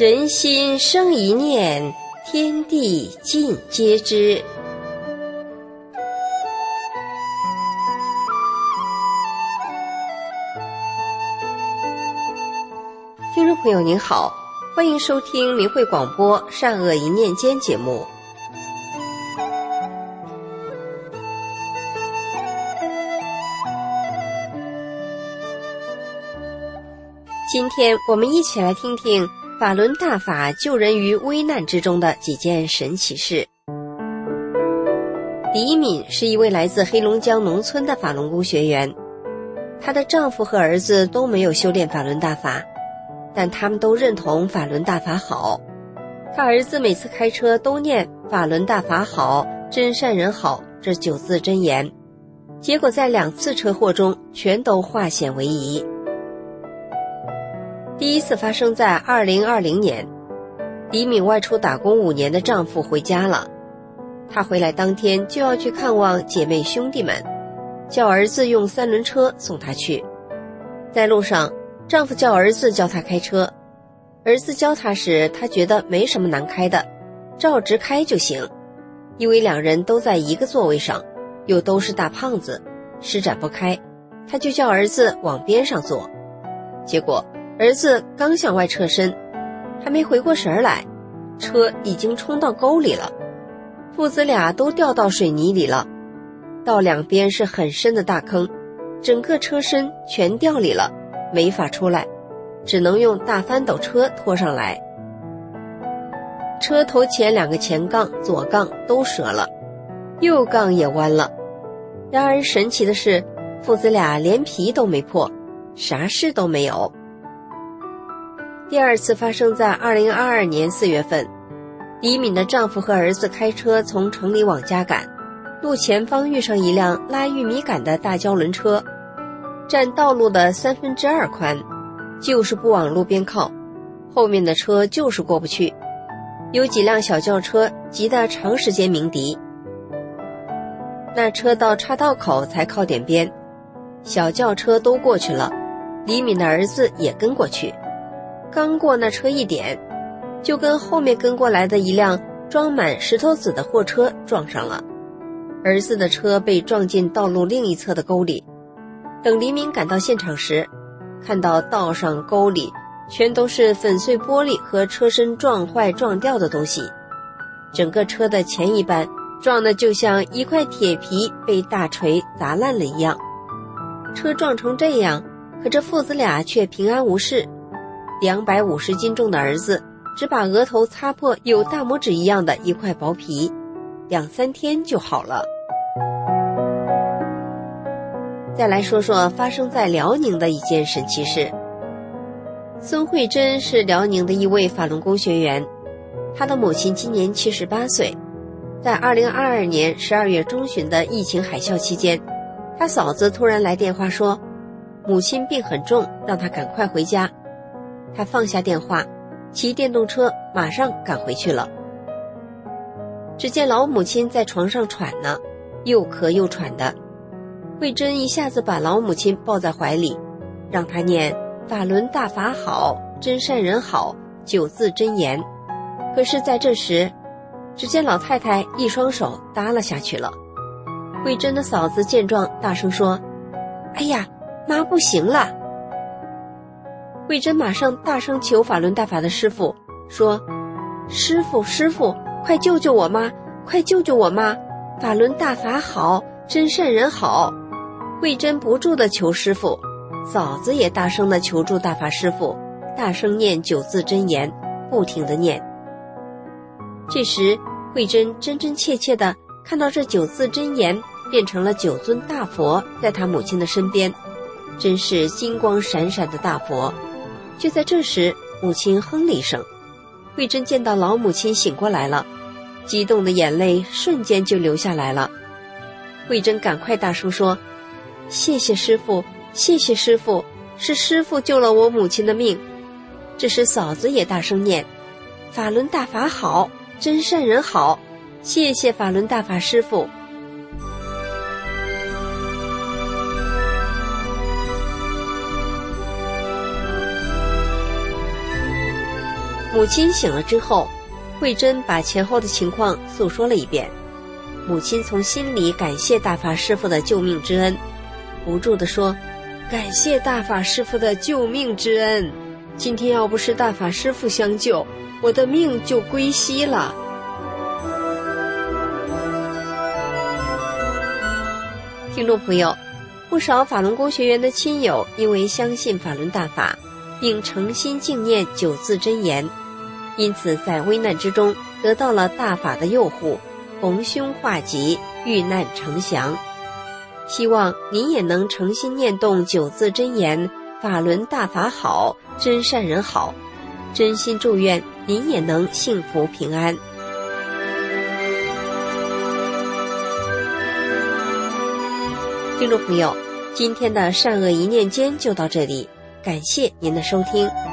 人心生一念，天地尽皆知。听众朋友您好，欢迎收听明慧广播《善恶一念间》节目。今天我们一起来听听法轮大法救人于危难之中的几件神奇事。李敏是一位来自黑龙江农村的法轮功学员，她的丈夫和儿子都没有修炼法轮大法，但他们都认同法轮大法好。他儿子每次开车都念“法轮大法好，真善人好”这九字真言，结果在两次车祸中全都化险为夷。第一次发生在二零二零年，李敏外出打工五年的丈夫回家了，她回来当天就要去看望姐妹兄弟们，叫儿子用三轮车送她去。在路上，丈夫叫儿子教他开车，儿子教他时，他觉得没什么难开的，照直开就行，因为两人都在一个座位上，又都是大胖子，施展不开，他就叫儿子往边上坐，结果。儿子刚向外侧身，还没回过神来，车已经冲到沟里了，父子俩都掉到水泥里了，道两边是很深的大坑，整个车身全掉里了，没法出来，只能用大翻斗车拖上来。车头前两个前杠、左杠都折了，右杠也弯了。然而神奇的是，父子俩连皮都没破，啥事都没有。第二次发生在二零二二年四月份，李敏的丈夫和儿子开车从城里往家赶，路前方遇上一辆拉玉米杆的大胶轮车，占道路的三分之二宽，就是不往路边靠，后面的车就是过不去，有几辆小轿车急得长时间鸣笛。那车到岔道口才靠点边，小轿车都过去了，李敏的儿子也跟过去。刚过那车一点，就跟后面跟过来的一辆装满石头子的货车撞上了，儿子的车被撞进道路另一侧的沟里。等黎明赶到现场时，看到道上沟里全都是粉碎玻璃和车身撞坏撞掉的东西，整个车的前一半撞得就像一块铁皮被大锤砸烂了一样。车撞成这样，可这父子俩却平安无事。两百五十斤重的儿子，只把额头擦破有大拇指一样的一块薄皮，两三天就好了。再来说说发生在辽宁的一件神奇事。孙慧珍是辽宁的一位法轮功学员，她的母亲今年七十八岁，在二零二二年十二月中旬的疫情海啸期间，她嫂子突然来电话说，母亲病很重，让她赶快回家。他放下电话，骑电动车马上赶回去了。只见老母亲在床上喘呢，又咳又喘的。慧珍一下子把老母亲抱在怀里，让她念“法轮大法好，真善人好”九字真言。可是，在这时，只见老太太一双手耷拉下去了。慧珍的嫂子见状，大声说：“哎呀，妈不行了！”慧珍马上大声求法轮大法的师傅说：“师傅，师傅，快救救我妈！快救救我妈！法轮大法好，真善人好。”慧珍不住的求师傅，嫂子也大声的求助大法师傅，大声念九字真言，不停的念。这时，慧珍真真切切的看到这九字真言变成了九尊大佛，在她母亲的身边，真是金光闪闪的大佛。就在这时，母亲哼了一声，慧珍见到老母亲醒过来了，激动的眼泪瞬间就流下来了。慧珍赶快大声说：“谢谢师傅，谢谢师傅，是师傅救了我母亲的命。”这时嫂子也大声念：“法轮大法好，真善人好，谢谢法轮大法师傅。”母亲醒了之后，慧珍把前后的情况诉说了一遍。母亲从心里感谢大法师父的救命之恩，不住地说：“感谢大法师父的救命之恩。今天要不是大法师父相救，我的命就归西了。”听众朋友，不少法轮功学员的亲友因为相信法轮大法，并诚心敬念九字真言，因此在危难之中得到了大法的佑护。逢凶化吉，遇难成祥。希望您也能诚心念动九字真言：“法轮大法好，真善人好。”真心祝愿您也能幸福平安。听众朋友，今天的善恶一念间就到这里，感谢您的收听。